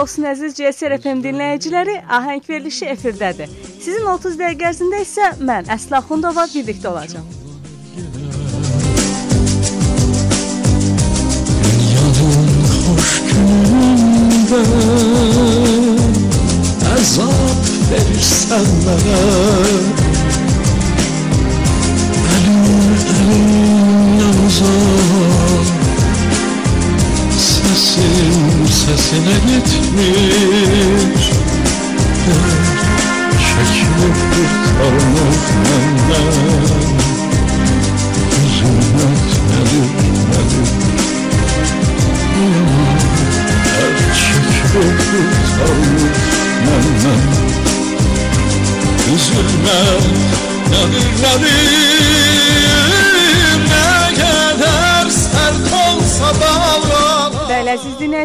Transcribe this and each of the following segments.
Olsun əziz CSR FM dinləyiciləri. Ahəng verilişi efirdədir. Sizin 30 dəqiqə ərzində isə mən Əsla Xundova birlikdə olacağam. Dünyanın xoş günündə əzab verirsən mənə Əlim, əlimdən uzaq Səsim səsinə me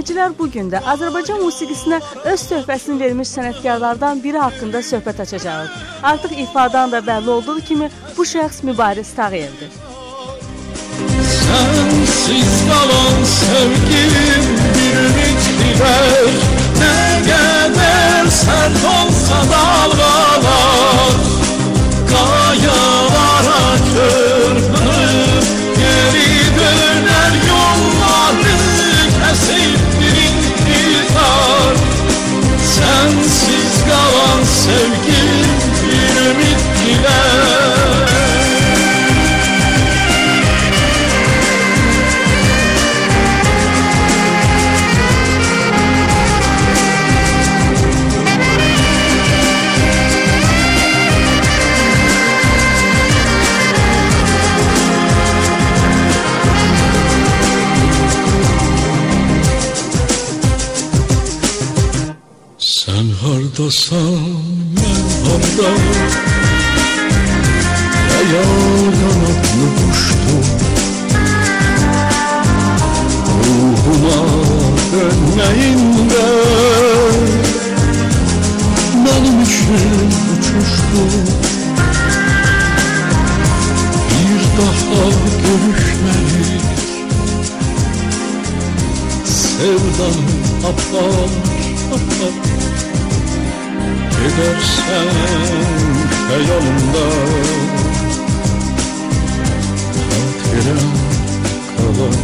dinləyicilər, bu gün də Azərbaycan musiqisinə öz töhfəsini vermiş sənətkarlardan biri haqqında söhbət açacağıq. Artıq ifadan da bəlli olduğu kimi bu şəxs Mübariz Tağıyevdir. Sensiz kalan sevgim bir ümit biber Ne kadar sert olsa dalgalar susam merhamda Ayağa yanaklı kuştum Ruhuna dönmeyinde Benim için uçuştu. Bir daha görüşmeyiz. Sevdan apar apar Gidersen hayalımda Hatıram kalır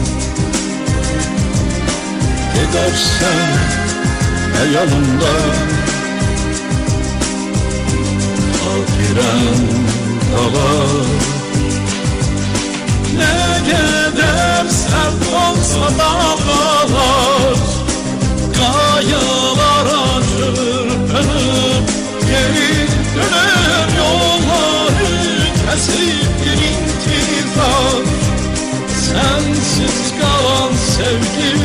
Gidersen hayalımda Hatıram kalır Ne kadar sert olsa dağlar çırpınıp Geri yolları Kesip bir intizar. Sensiz kalan sevgim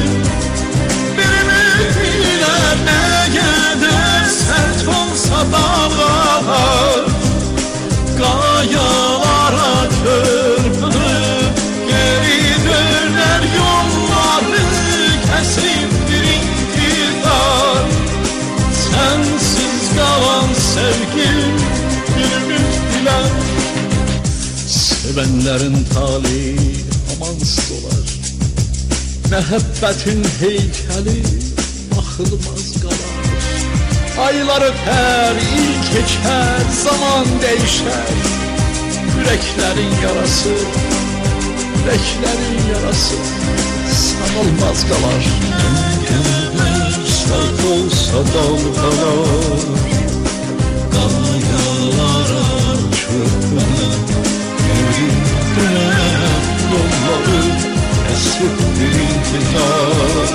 Sevenlerin tali amansız olar Məhəbbətin heykəli Baxılmaz qalar. Aylar ötər, il keçər, zaman dəyişər. Ürəklərin yarası, ürəklərin yarası Sanılmaz qalar. Sert olsa dalğalar Qayalara çırpınır Yüreğimde dolları esirdir intihar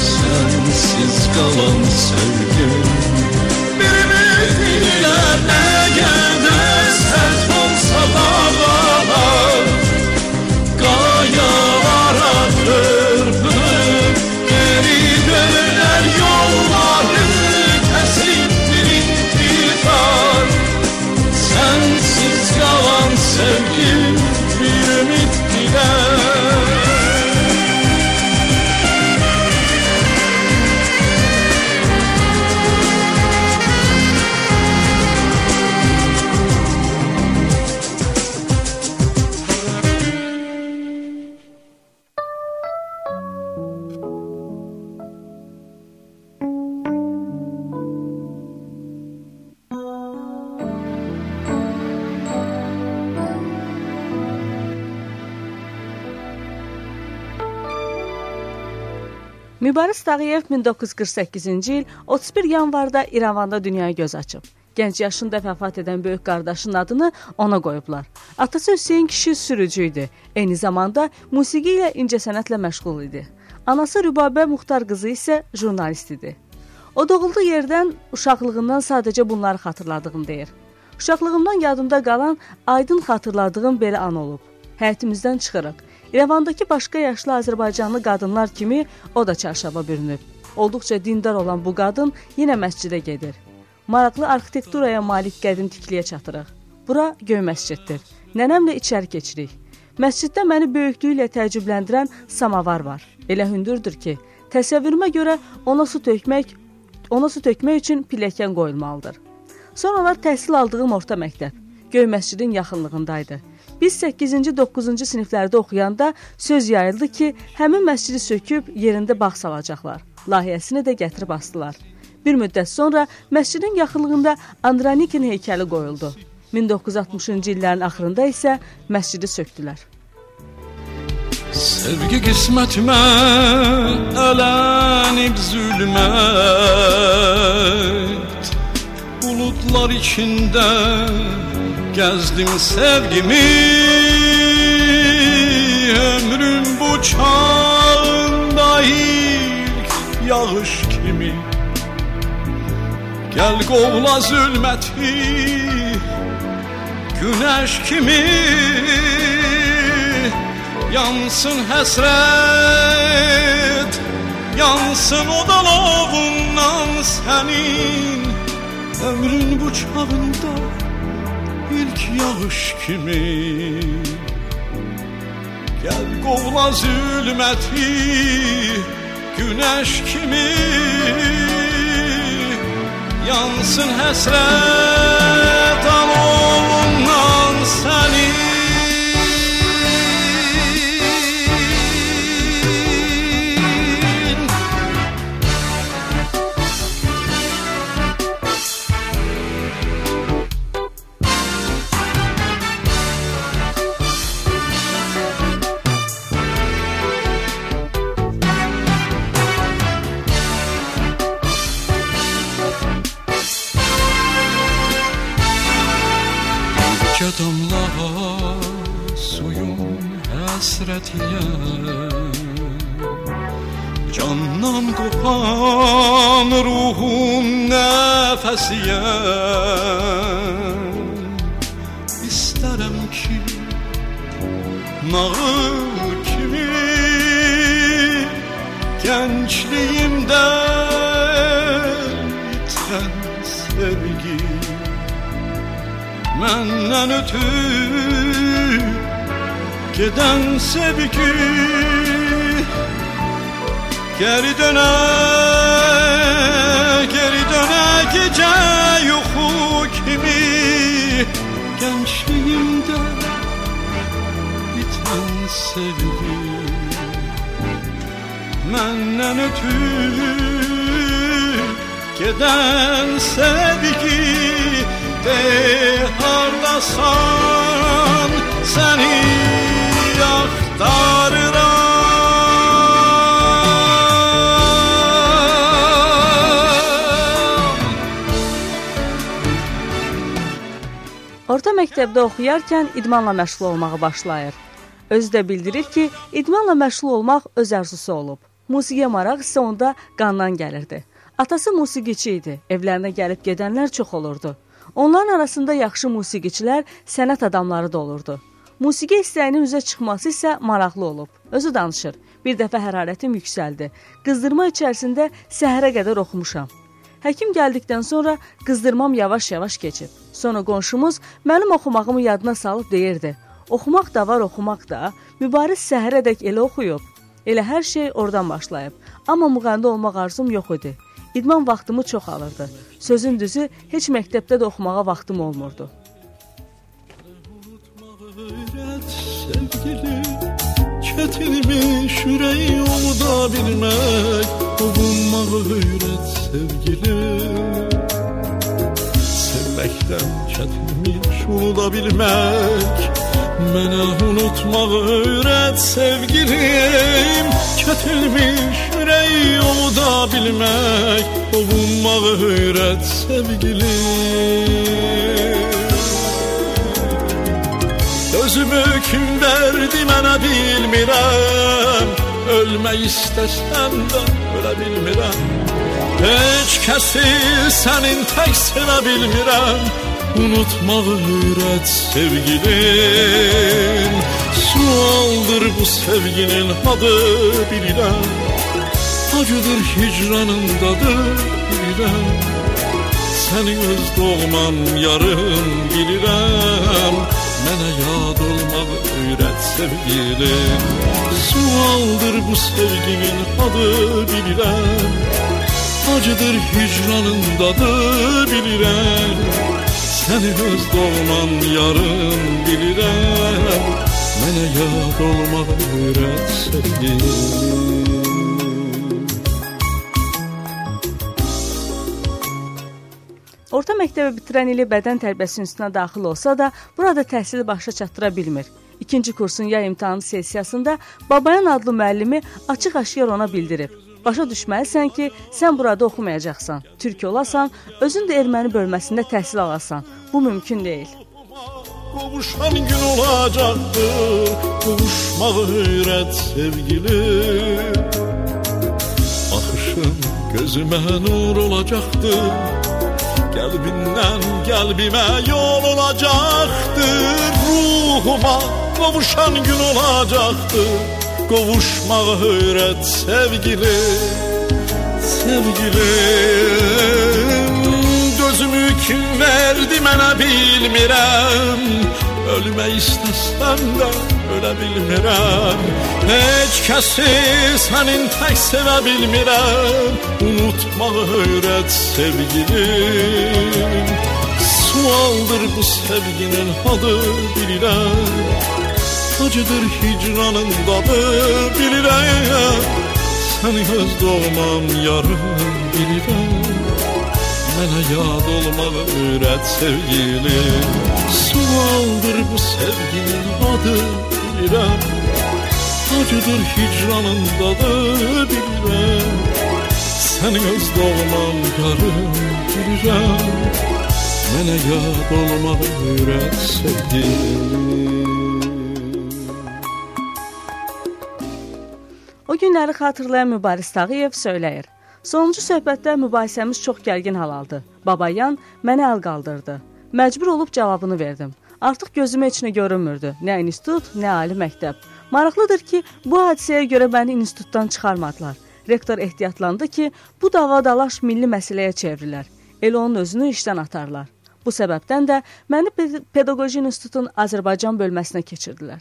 Sensiz kalan sevgim Mübariz Tağıyev 1948-ci il 31 yanvarda İrəvanda dünyaya göz açıb. Gənc yaşında vəfat edən böyük qardaşının adını ona qoyublar. Atası Hüseyn kişi sürücü idi. Eyni zamanda musiqi ilə incəsənətlə məşğul idi. Anası Rübabə Muxtar qızı isə jurnalist idi. O doğulduğu yerdən uşaqlığından sadəcə bunları xatırladığını deyir. Uşaqlığımdan yadımda qalan aydın xatırladığım belə an olub. Həyətimizdən çıxırıq. İrəvandakı başqa yaşlı Azərbaycanlı qadınlar kimi o da çarşaba bürünüb. Olduqca dindar olan bu qadın yenə məscidə gedir. Maraqlı arxitekturaya malik qədim tikliyə çatırıq. Bura göy məsciddir. Nənəmlə içəri keçirik. Məsciddə məni böyüklüyü ilə təəccübləndirən samavar var. Elə hündürdür ki, təsəvvürümə görə ona su tökmək, ona su tökmək üçün pilləkən qoyulmalıdır. Sonralar təhsil aldığım orta məktəb Göy məscidin yaxınlığındaydı. Biz 8-ci, 9-cu siniflərdə oxuyanda söz yayıldı ki, həmin məscidi söküb yerində bağ salacaqlar. Layihəsini də gətirib asdılar. Bir müddət sonra məscidin yaxınlığında Andranikin heykəli qoyuldu. 1960-cı illərin axırında isə məscidi sökdülər. Sevgi qismətimə ələnib zülmət bulutlar içində Gezdim sevgimi Ömrüm bu çağında ilk yağış kimi. Gel qovla zülməti Güneş kimi. Yansın həsrət Yansın o dalovundan sənin Ömrün bu çağında ilk yağış kimi? Gel qovla zülməti güneş kimi? Yansın həsrət alovundan sənin damla suyun hasretiyle Candan kopan ruhum nefesiye. İsterim ki nağır kimi gençliğimden Menden ötür giden sevgi Geri döne, geri döne gece yuhu kimi. Gençliğimde biten sevgi Menden ötür giden sevgi hardasan seni Orta məktəbdə oxuyarkən idmanla məşğul olmağa başlayır. Özü də bildirir ki, idmanla məşğul olmaq öz arzusu olub. Musiqiyə maraq isə onda qandan gəlirdi. Atası musiqiçi idi. Evlərinə gəlib gedənlər çox olurdu. Onların arasında yaxşı musiqiçilər, sənət adamları da olurdu. Musiqi istəyinin üzə çıxması isə maraqlı olub. Özü danışır. Bir dəfə hərarətim yüksəldi. Qızdırma içərisində səhərə qədər oxumuşam. Həkim gəldikdən sonra qızdırmam yavaş-yavaş keçib. Sonra qonşumuz mənim oxumağımı yadına salıb deyirdi: "Oxumaq da var, oxumaq da. Mübariz səhərədək elə oxuyub. Elə hər şey oradan başlayıb. Amma müğənni olmaq arzum yox idi. İdman vaxtımı çox alırdı. Sözün düzü, heç məktəbdə də oxumağa vaxtım olmurdu." Çetinmiş yüreği unuda bilmek Ovunmağı öğret sevgilim Sevməkdən çətinmiş unuda bilmək Mənə unutmağı öyrət sevgilim Çətinmiş ürək bilmək, unuda bilmək, ovunmağı öyrət sevgilim. Özümü kim verdi mənə bilmirəm, ölmək istəsəm də ölə bilmirəm. Heç kəsi sənin tək sevə bilmirəm. Unutmağı öyrət sevgilim Sualdır bu sevginin adı bilirəm Acıdır hicranın dadı bilirəm Səni öz doğman yarın bilirəm Mənə yad olmağı öyrət sevgilim Sualdır bu sevginin adı bilirəm Acıdır hicranın dadı bilirəm Səni öz doğman yarın bilirəm Mənə yad olmağı öyrət sevgilim məktəbi bitirən ili bədən tərbiyəsi institutuna daxil olsa da, burada təhsili başa çatdıra bilmir. İkinci kursun yay imtahanı sessiyasında Babayan adlı müəllimi açıq-aşkar ona bildirib. Başa düşməlisən ki, sən burada oxumayacaqsan. Türk olasan, özün də erməni bölməsində təhsil alasan. Bu mümkün deyil. Qovuşan gün olacaqdır, qovuşmağı öyrət sevgilim. Baxışın gözümə nur olacaqdır. Kalbimden kalbime yol olacaktır. Ruhuma kavuşan gün olacaktır. Kovuşmağı öğret sevgili Sevgilim Dözümük verdi mənə bilmirəm Ölmək istəsəm də ölə bilmirəm Heç kəsi sənin tək sevə bilmirəm Unutmağı öyrət sevgilim Sualdır bu sevginin adı bilirəm Acıdır hicranın dadı bilirəm Səni öz doğmam yarım bilirəm Mənə yad olmağı öyrət sevgilim Sualdır bu sevginin adı bilirəm Acıdır hicranın dadı bilirəm Səni öz doğmam yarım bilirəm Mənə yad olmağı öyrət sevgilim O günləri xatırlayan Mübariz Tağıyev söyləyir. Sonuncu söhbətdə mübahisəmiz çox gərgin hal aldı. Babayan mənə əl qaldırdı. Məcbur olub cavabını verdim. Artıq gözümə heç nə görünmürdü. Nə institut, nə ali məktəb. Maraqlıdır ki, bu hadisəyə görə məni institutdan çıxarmadılar. Rektor ehtiyatlandı ki, bu dava-dalaş milli məsələyə çevrilər. Elə onun özünü işdən atarlar. Bu səbəbdən də məni Pedaqoji İnstitutun Azərbaycan bölməsinə keçirdilər.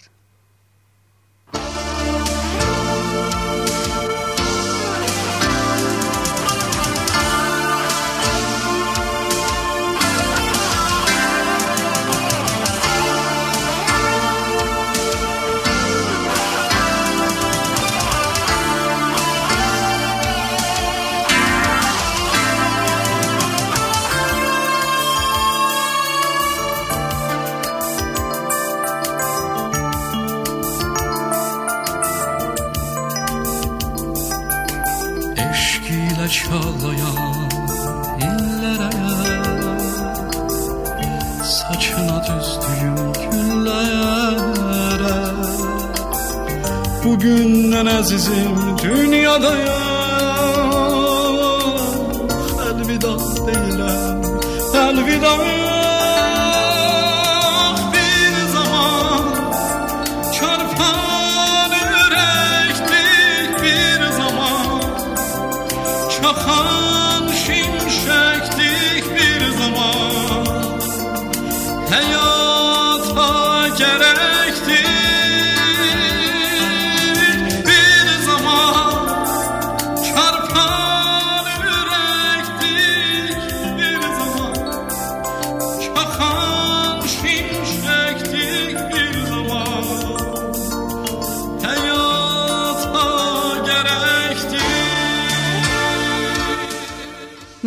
heart.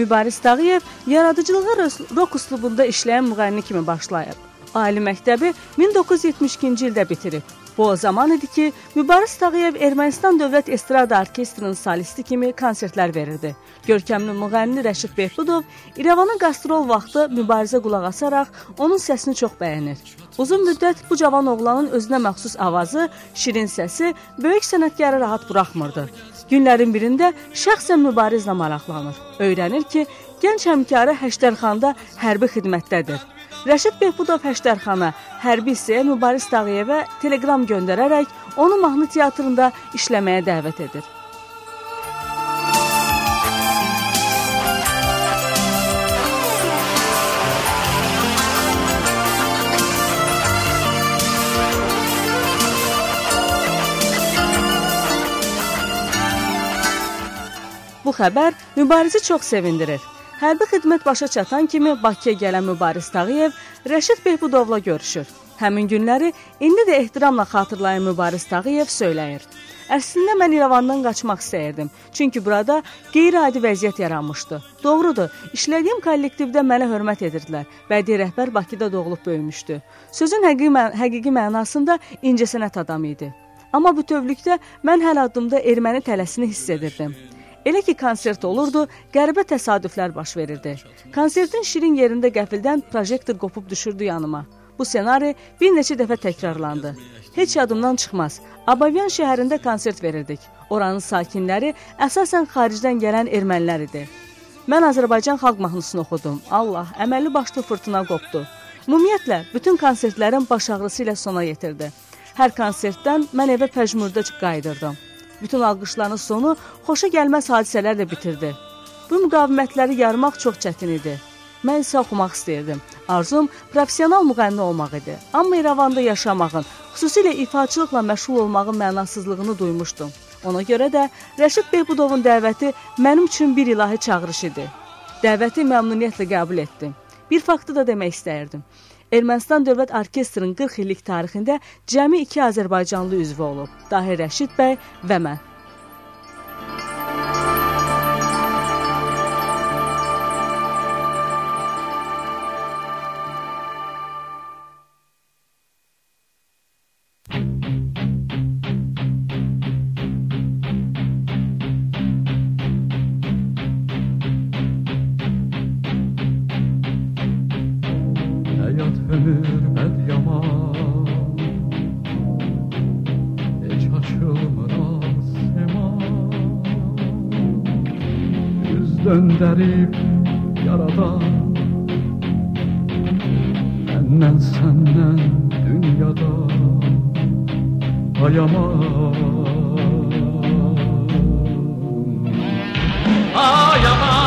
Mübariz Tağıyev yaradıcılığa rock üslubunda işləyən müğənni kimi başlayıb. Ali məktəbi 1972-ci ildə bitirib. Bu o zaman idi ki, Mübariz Tağıyev Ermənistan Dövlət Estrada Orkestrinin solisti kimi konsertlər verirdi. Görkəmli müğənni Rəşid Behbudov İrəvana qastrol vaxtı Mübarizə qulaq asaraq onun səsini çox bəyənir. Uzun müddət bu cavan oğlanın özünə məxsus avazı, şirin səsi böyük sənətkarı rahat buraxmırdı. Günlərin birində şəxsən Mübarizlə maraqlanır. Öyrənir ki, gənc həmkarı Həştərxanda hərbi xidmətdədir. Rəşid Behbudov Həştərxana hərbi hissəyə Mübariz Tağıyevə teleqram göndərərək onu mahnı teatrında işləməyə dəvət edir. Bu xəbər Mübarizi çox sevindirir. Hərbi xidmət başa çatan kimi Bakıya gələn Mübariz Tağıyev Rəşid Behbudovla görüşür. Həmin günləri indi də ehtiramla xatırlayan Mübariz Tağıyev söyləyir. Əslində mən İrəvandan qaçmaq istəyirdim. Çünki burada qeyri-adi vəziyyət yaranmışdı. Doğrudur, işlədiyim kollektivdə mənə hörmət edirdilər. Bədii rəhbər Bakıda doğulub böyümüşdü. Sözün həqiqi, mən həqiqi mənasında incəsənət adamı idi. Amma bütövlükdə mən hər addımda erməni tələsini hiss edirdim. Elə ki konsert olurdu, qəribə təsadüflər baş verirdi. Konsertin şirin yerində qəfildən projektor qopub düşürdü yanıma. Bu ssenari bir neçə dəfə təkrarlandı. Heç yadımdan çıxmaz. Abavyan şəhərində konsert verirdik. Oranın sakinləri əsasən xaricdən gələn ermənilər idi. Mən Azərbaycan xalq mahnısını oxudum. Allah, əməlli başlı fırtına qopdu. Ümumiyyətlə, bütün konsertlərim baş ağrısı ilə sona yetirdi. Hər konsertdən mən evə pəjmürdə qayıdırdım. Bütün alqışların sonu xoşa gəlməz hadisələrlə bitirdi. Bu müqavimətləri yarmaq çox çətin idi. Mən isə oxumaq istəyirdim. Arzum professional müğənni olmaq idi. Amma İrəvanda yaşamağın, xüsusilə ifaçılıqla məşğul olmağın mənasızlığını duymuşdum. Ona görə də Rəşid Behbudovun dəvəti mənim üçün bir ilahi çağırış idi. Dəvəti məmnuniyyətlə qəbul etdim. Bir faktı da demək istəyirdim. Ermənistan Dövlət Orkestrinin 40 illik tarixində cəmi 2 Azərbaycanlı üzvü olub: Dahir Rəşid bəy və mən. garip yaradan Benden senden dünyada Hayamam Hayamam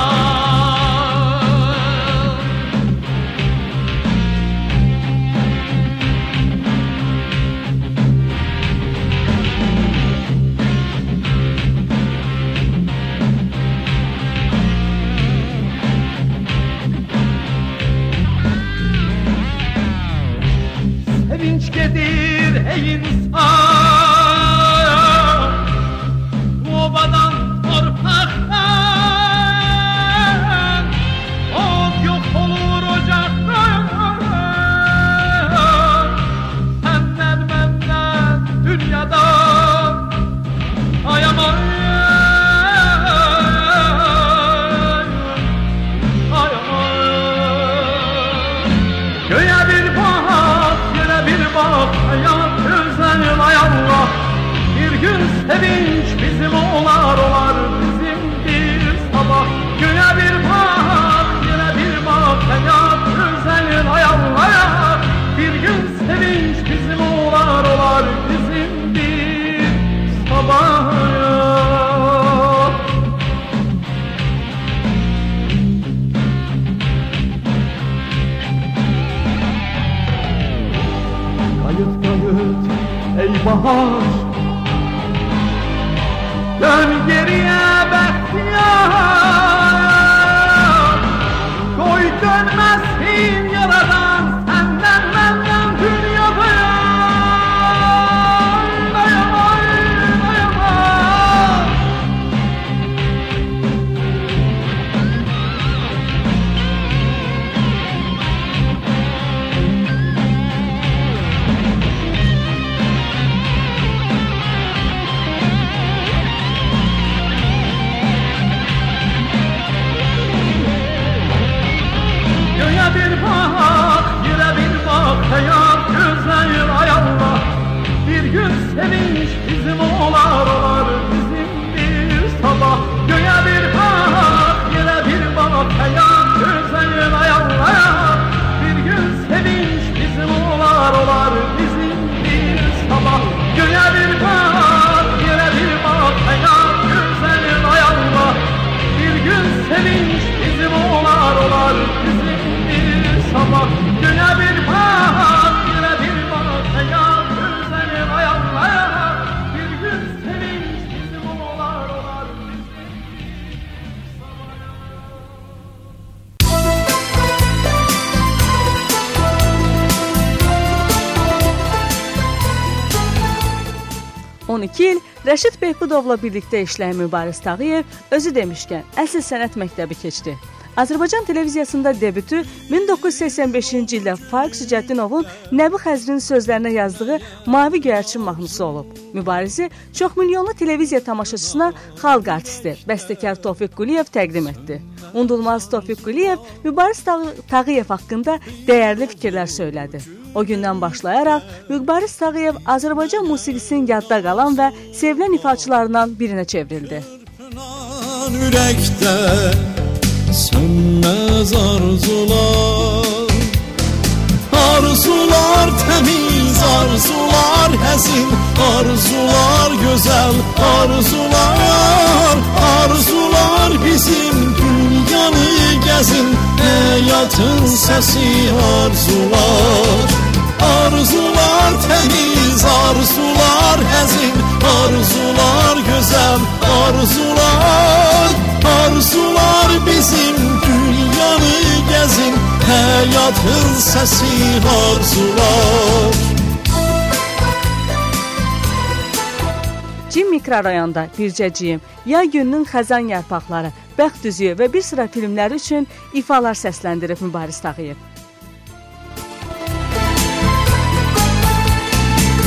sevinç bizim olar olar bizim bir sabah. Güne bir bak yine bir bak hayat özel hayallaya Bir gün sevinç bizim olar olar bizim bir sabah. Kayıt kayıt ey bahar. دانگیری بختیار 12 il Rəşid Behbudovla birlikdə işləyən Mübariz Tağıyev özü demişkən əsl sənət məktəbi keçdi. Azərbaycan televiziyasında debütü 1985-ci ildə Faiq Sücəddinovun Nəbi Xəzrin sözlərinə yazdığı Mavi Göyərçin mahnısı olub. Mübarizi çoxmilyonlu televiziya tamaşaçısına xalq artisti, bəstəkar Tofiq Quliyev təqdim etdi. Unudulmaz Tofiq Quliyev Mübariz Tağı- Tağıyev haqqında dəyərli fikirlər söylədi. O gündən başlayaraq Mübariz Tağıyev Azərbaycan musiqisinin yadda qalan və sevilən ifaçılarından birinə çevrildi. Ürəkdə Sönmez arzular Arzular temiz, arzular hezin. Arzular güzel, arzular Arzular bizim dünyanı gezin. Hayatın sesi arzular Arzular təmiz, arzular həzin Arzular gözəl, arzular Arzular bizim dünyanı gəzin Həyatın səsi arzular Cim mikrorayonda Bircəciyim, Yay gününün xəzan yarpaqları, Bəxt üzüyü və bir sıra filmləri üçün ifalar səsləndirib Mübariz Tağıyev.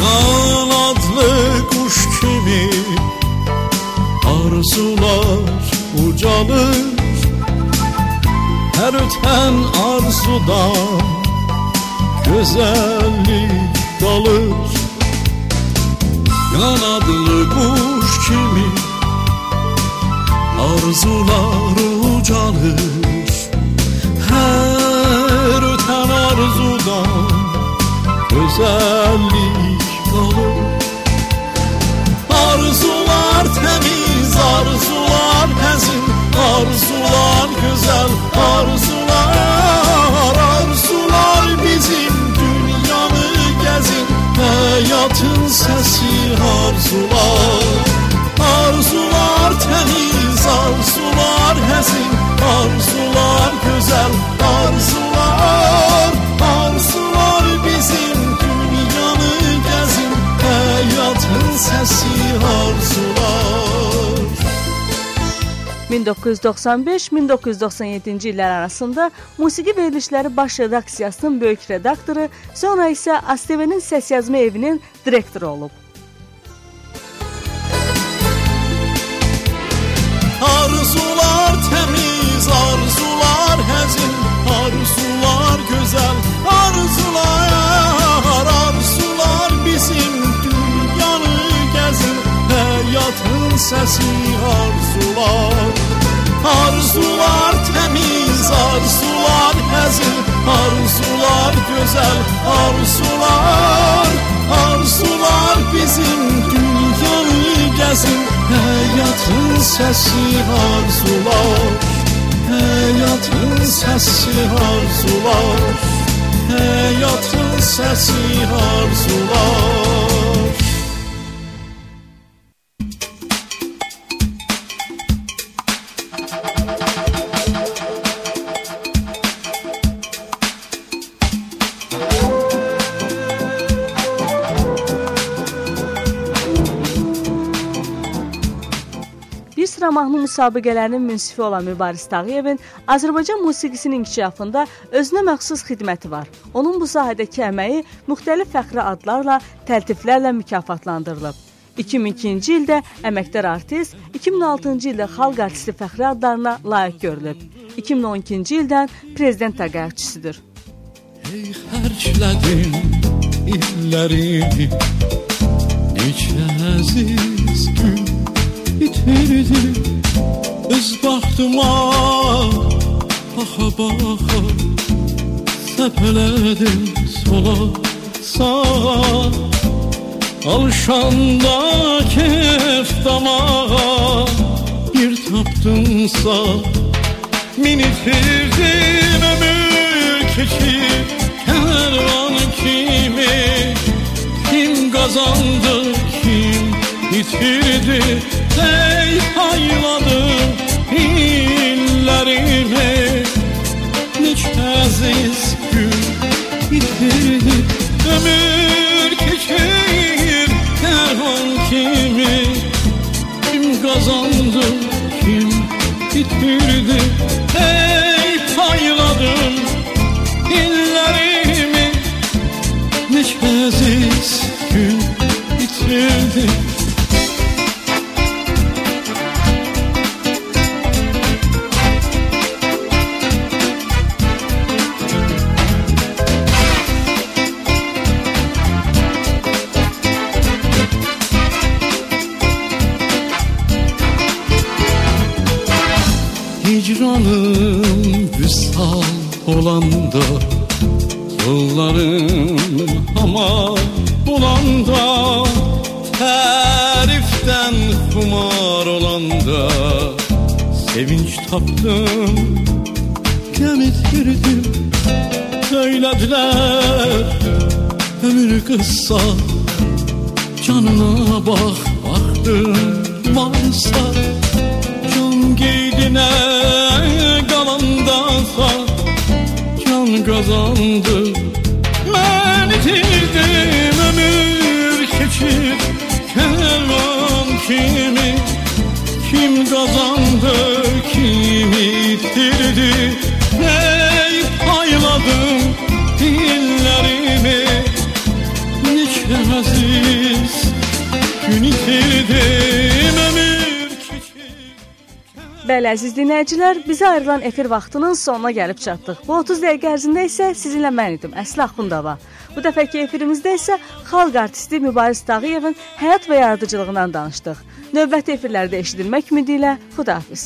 Kanadlı kuş kimi? Arzular ucalır. Her öten arzudan Güzellik dalır Kanadlı kuş kimi? Arzular ucalır. Her öten arzudan Güzellik həzin Arzular güzel, arzular Arzular bizim dünyanı gəzin Həyatın səsi arzular Arzular temiz, arzular həzin Arzular güzel, arzular 1995-1997-ci illər arasında musiqi verilişləri baş redaksiyasının böyük redaktoru, sonra isə ASTV-nin səsyazma evinin direktoru olub. sesi arzular. Arzular temiz, arzular hazin Arzular güzel, arzular Arzular bizim dünyayı gezin. Hayatın sesi arzular. Hayatın sesi arzular. Hayatın sesi arzular. Bir sıra mahnı müsabiqələrinin münsifi olan Mübariz Tağıyevin Azərbaycan musiqisinin inkişafında özünə məxsus xidməti var. Onun bu sahədəki əməyi müxtəlif fəxri adlarla, təltiflərlə mükafatlandırılıb. 2002-ci ildə əməkdar artist, 2006-cı ildə xalq artisti fəxri adlarına layiq görülüb. 2012-ci ildən prezident təqaüdçüsüdür. Ey xərclədin illərimi Neçə əziz gün itirdim Öz baxtıma baxa baxa Səpələdim sola sağa Alışanda kef damağa Bir tapdımsa Min itirdim ömür keçir Kervan kimi Kim kazandı kim yitirdi Ey hayladım illerimi Neçə əziz gün bitirdi Ömür kazandı kim bitirdi? Ey payladım illerimi Neçə əziz gün bitirdi Canım güzel olanda Yıllarım ama bulanda Heriften kumar olanda Sevinç taptım Kemit girdim Söylediler Ömür kısa. Canına bak Baktım varsa yiğidine galandansa Can kazandı Ben itirdim ömür keçir Kervan kimi Kim kazandı kimi ittirdi? Bəli, əziz dinləyicilər, bizə ayrılan efir vaxtının sonuna gəlib çatdıq. Bu 30 dəqiqə ərzində isə sizinlə mən idim, Əsli Axundova. Bu dəfəki efirimizdə isə xalq artisti Mübariz Tağıyevin həyat və yaradıcılığından danışdıq. Növbəti efirlərdə eşidilmək ümidi ilə xudahafiz.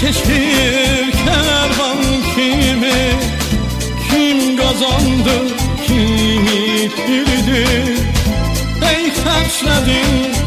Keçir kervan kimi? Kim kazandı kim itirdi Ey xərclədin